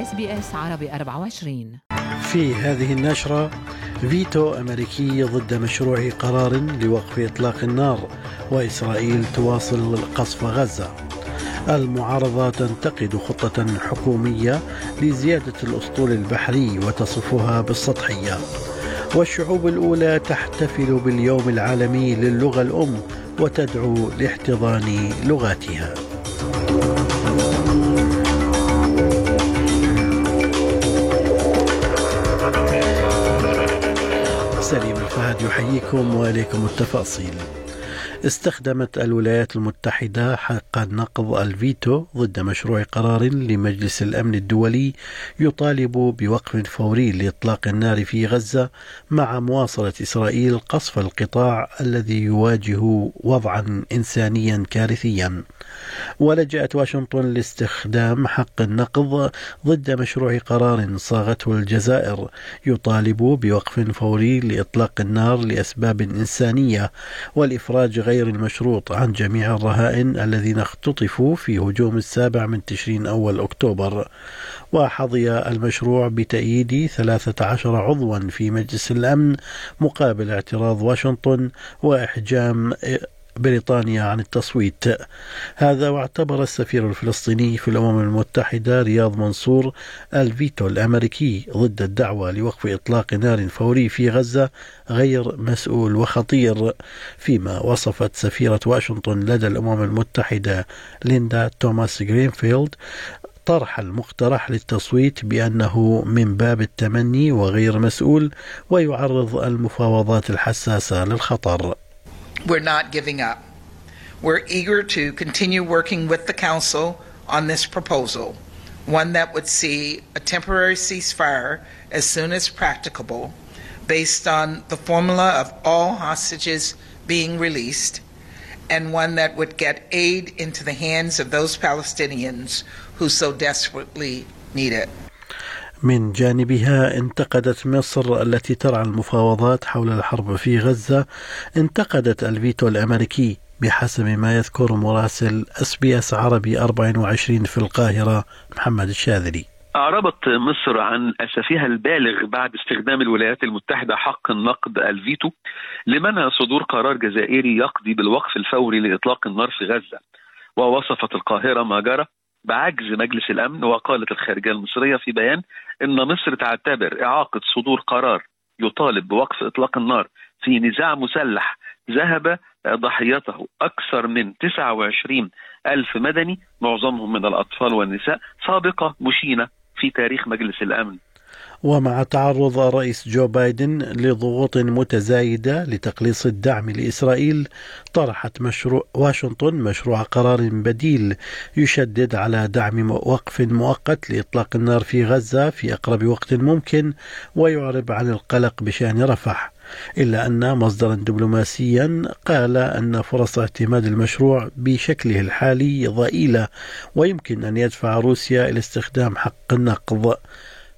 SBS عربي 24 في هذه النشرة فيتو أمريكي ضد مشروع قرار لوقف إطلاق النار وإسرائيل تواصل قصف غزة. المعارضة تنتقد خطة حكومية لزيادة الأسطول البحري وتصفها بالسطحية. والشعوب الأولى تحتفل باليوم العالمي للغة الأم وتدعو لاحتضان لغاتها. الفهد يحييكم واليكم التفاصيل. استخدمت الولايات المتحدة حق نقض الفيتو ضد مشروع قرار لمجلس الأمن الدولي يطالب بوقف فوري لإطلاق النار في غزة مع مواصلة إسرائيل قصف القطاع الذي يواجه وضعا إنسانيا كارثيا. ولجأت واشنطن لاستخدام حق النقض ضد مشروع قرار صاغته الجزائر يطالب بوقف فوري لإطلاق النار لأسباب إنسانية والإفراج غير المشروط عن جميع الرهائن الذين اختطفوا في هجوم السابع من تشرين أول أكتوبر. وحظي المشروع بتأييد 13 عضوا في مجلس الأمن مقابل اعتراض واشنطن وإحجام بريطانيا عن التصويت. هذا واعتبر السفير الفلسطيني في الأمم المتحدة رياض منصور الفيتو الأمريكي ضد الدعوة لوقف إطلاق نار فوري في غزة غير مسؤول وخطير. فيما وصفت سفيرة واشنطن لدى الأمم المتحدة ليندا توماس جرينفيلد طرح المقترح للتصويت بأنه من باب التمني وغير مسؤول ويعرض المفاوضات الحساسة للخطر. We're not giving up. We're eager to continue working with the Council on this proposal, one that would see a temporary ceasefire as soon as practicable, based on the formula of all hostages being released, and one that would get aid into the hands of those Palestinians who so desperately need it. من جانبها انتقدت مصر التي ترعى المفاوضات حول الحرب في غزة انتقدت الفيتو الأمريكي بحسب ما يذكر مراسل SBS عربي 24 في القاهرة محمد الشاذلي. أعربت مصر عن أسفها البالغ بعد استخدام الولايات المتحدة حق النقض الفيتو لمنع صدور قرار جزائري يقضي بالوقف الفوري لإطلاق النار في غزة. ووصفت القاهرة ما جرى بعجز مجلس الأمن وقالت الخارجية المصرية في بيان إن مصر تعتبر إعاقة صدور قرار يطالب بوقف إطلاق النار في نزاع مسلح ذهب ضحيته أكثر من 29 ألف مدني معظمهم من الأطفال والنساء سابقة مشينة في تاريخ مجلس الأمن. ومع تعرض الرئيس جو بايدن لضغوط متزايدة لتقليص الدعم لإسرائيل طرحت مشروع واشنطن مشروع قرار بديل يشدد على دعم وقف مؤقت لإطلاق النار في غزة في أقرب وقت ممكن ويعرب عن القلق بشأن رفح. إلا أن مصدرا دبلوماسيا قال أن فرص اعتماد المشروع بشكله الحالي ضئيلة ويمكن أن يدفع روسيا إلى استخدام حق النقض.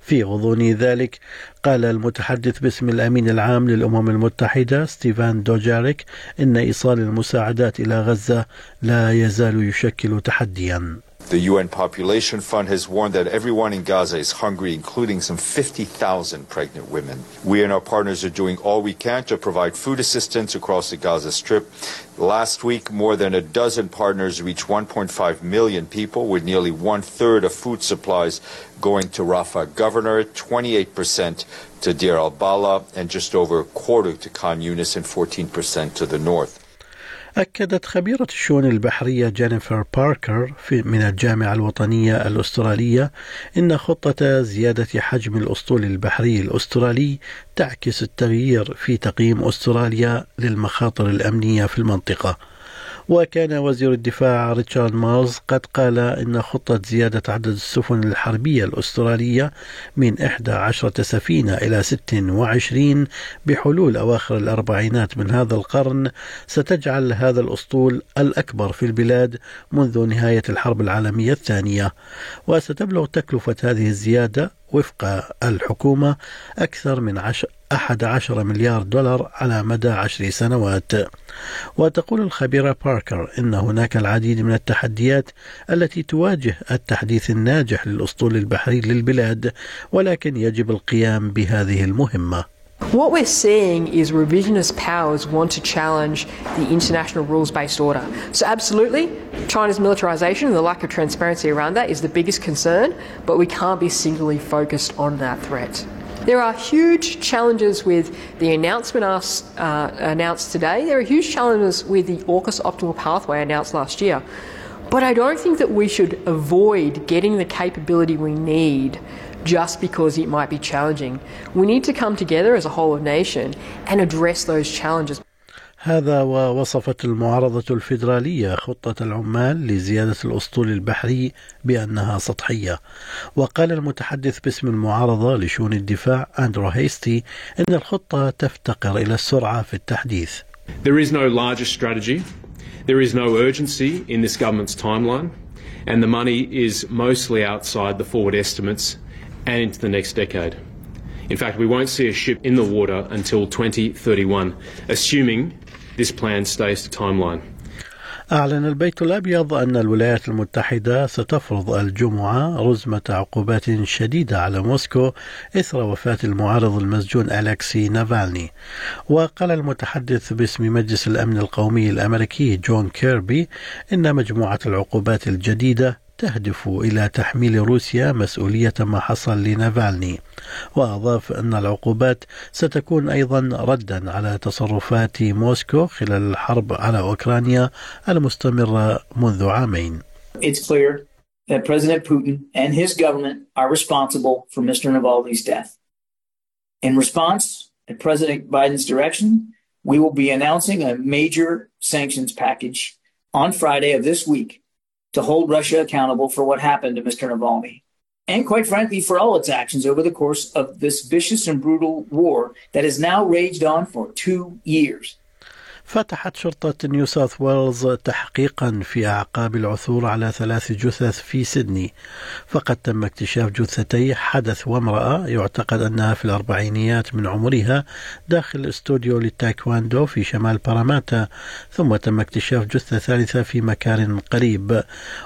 في غضون ذلك. قال المتحدث باسم الأمين العام للأمم المتحدة ستيفان دوجاريك إن إيصال المساعدات إلى غزة لا يزال يشكل تحديا. The UN Population Fund has warned that everyone in Gaza is hungry, including some 50,000 pregnant women. We and our partners are doing all we can to provide food assistance across the Gaza Strip. Last week, more than a dozen partners reached 1.5 million people, with nearly one third of food supplies going to Rafah Governorate, 28% to Deir al Bala, and just over a quarter to Khan Yunis, and 14% to the north. أكدت خبيرة الشؤون البحرية جينيفر باركر في من الجامعة الوطنية الأسترالية إن خطة زيادة حجم الأسطول البحري الأسترالي تعكس التغيير في تقييم أستراليا للمخاطر الأمنية في المنطقة. وكان وزير الدفاع ريتشارد مارز قد قال إن خطة زيادة عدد السفن الحربية الأسترالية من 11 سفينة إلى 26 بحلول أواخر الأربعينات من هذا القرن ستجعل هذا الأسطول الأكبر في البلاد منذ نهاية الحرب العالمية الثانية. وستبلغ تكلفة هذه الزيادة وفق الحكومة أكثر من عش 11 مليار دولار على مدى عشر سنوات. وتقول الخبيرة باركر إن هناك العديد من التحديات التي تواجه التحديث الناجح للأسطول البحري للبلاد ولكن يجب القيام بهذه المهمة. What we're seeing is revisionist powers want to challenge the international rules based order. So, absolutely, China's militarization and the lack of transparency around that is the biggest concern, but we can't be singly focused on that threat. There are huge challenges with the announcement uh, announced today. There are huge challenges with the AUKUS optimal pathway announced last year. But I don't think that we should avoid getting the capability we need just because it might be challenging. We need to come together as a whole of nation and address those challenges. هذا ووصفت المعارضة الفيدرالية خطة العمال لزيادة الأسطول البحري بأنها سطحية وقال المتحدث باسم المعارضة لشؤون الدفاع أندرو هيستي أن الخطة تفتقر إلى السرعة في التحديث There is no larger strategy. There is no urgency in this government's timeline and the money is mostly outside the forward estimates and into the next decade. In fact, we won't see a ship in the water until 2031, assuming this plan stays to timeline. أعلن البيت الأبيض أن الولايات المتحدة ستفرض الجمعة رزمة عقوبات شديدة على موسكو إثر وفاة المعارض المسجون ألكسي نافالني وقال المتحدث باسم مجلس الأمن القومي الأمريكي جون كيربي إن مجموعة العقوبات الجديدة تهدف إلى تحميل روسيا مسؤولية ما حصل لنافالني وأضاف أن العقوبات ستكون أيضا ردا على تصرفات موسكو خلال الحرب على أوكرانيا المستمرة منذ عامين It's clear that President Putin and his government are responsible for Mr. Navalny's death. In response, at President Biden's direction, we will be announcing a major sanctions package on Friday of this week to hold Russia accountable for what happened to Mr. Navalny. And quite frankly, for all its actions over the course of this vicious and brutal war that has now raged on for two years. فتحت شرطة نيو ساوث ويلز تحقيقا في أعقاب العثور على ثلاث جثث في سيدني. فقد تم اكتشاف جثتي حدث وامرأة يعتقد أنها في الأربعينيات من عمرها داخل استوديو للتايكواندو في شمال باراماتا ثم تم اكتشاف جثة ثالثة في مكان قريب.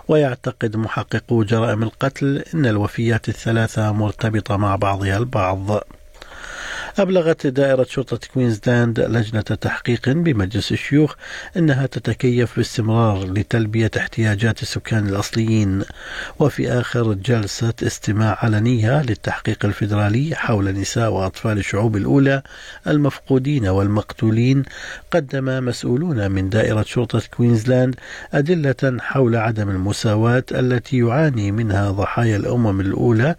ويعتقد محققو جرائم القتل أن الوفيات الثلاثة مرتبطة مع بعضها البعض. أبلغت دائرة شرطة كوينزلاند لجنة تحقيق بمجلس الشيوخ أنها تتكيف باستمرار لتلبية احتياجات السكان الأصليين وفي آخر جلسة استماع علنية للتحقيق الفيدرالي حول نساء وأطفال الشعوب الأولى المفقودين والمقتولين قدم مسؤولون من دائرة شرطة كوينزلاند أدلة حول عدم المساواة التي يعاني منها ضحايا الأمم الأولى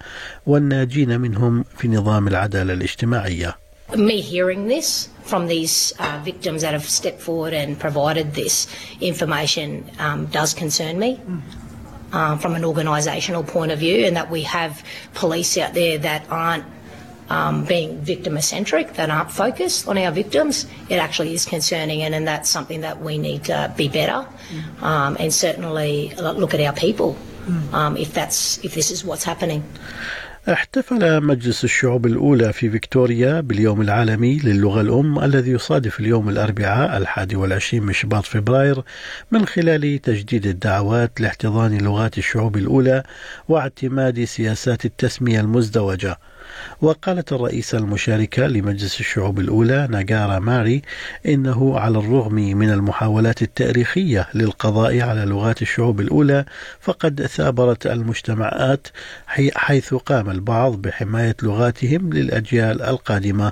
والناجين منهم في نظام العدالة الاجتماعية. Me hearing this from these uh, victims that have stepped forward and provided this information um, does concern me. Um, from an organisational point of view, and that we have police out there that aren't um, being victim centric, that aren't focused on our victims, it actually is concerning, and, and that's something that we need to be better, um, and certainly look at our people um, if that's if this is what's happening. احتفل مجلس الشعوب الأولى في فيكتوريا باليوم العالمي للغة الأم الذي يصادف اليوم الأربعاء الحادي والعشرين من شباط فبراير من خلال تجديد الدعوات لاحتضان لغات الشعوب الأولى واعتماد سياسات التسمية المزدوجة. وقالت الرئيسة المشاركة لمجلس الشعوب الأولى ناجارا ماري إنه على الرغم من المحاولات التأريخية للقضاء على لغات الشعوب الأولى فقد ثابرت المجتمعات حيث قام البعض بحماية لغاتهم للأجيال القادمة.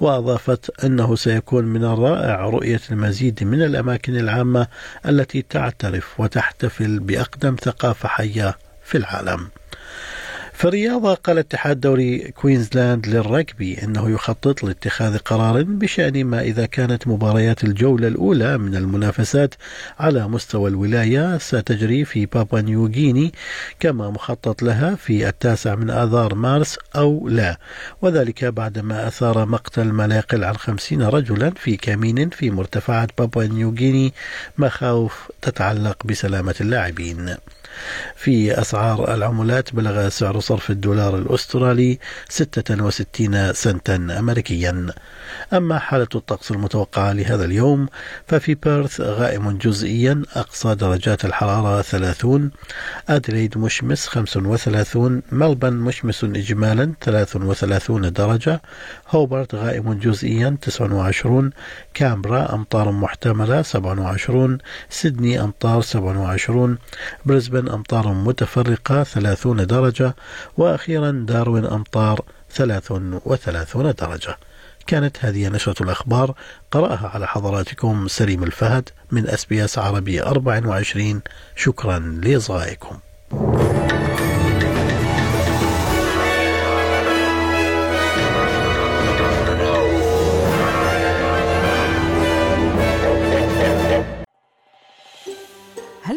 وأضافت أنه سيكون من الرائع رؤية المزيد من الأماكن العامة التي تعترف وتحتفل بأقدم ثقافة حية في العالم. في الرياضة قال اتحاد دوري كوينزلاند للرجبي أنه يخطط لاتخاذ قرار بشأن ما إذا كانت مباريات الجولة الأولى من المنافسات على مستوى الولاية ستجري في بابا نيوغيني كما مخطط لها في التاسع من آذار مارس أو لا. وذلك بعدما أثار مقتل ما لا يقل عن خمسين رجلا في كمين في مرتفعات بابا نيوغيني مخاوف تتعلق بسلامة اللاعبين. في أسعار العملات بلغ سعر صرف الدولار الأسترالي 66 سنتا أمريكيا. أما حالة الطقس المتوقعة لهذا اليوم ففي بيرث غائم جزئيا أقصى درجات الحرارة 30 أدريد مشمس 35 ملبن مشمس إجمالا 33 درجة هوبرت غائم جزئيا 29 كامبرا أمطار محتملة 27 سيدني أمطار 27 بريسبن أمطار متفرقة 30 درجة وأخيرا داروين أمطار 33 درجة. كانت هذه نشرة الأخبار. قرأها على حضراتكم سليم الفهد من أس بي أس عربي 24 شكرا لإصغائكم.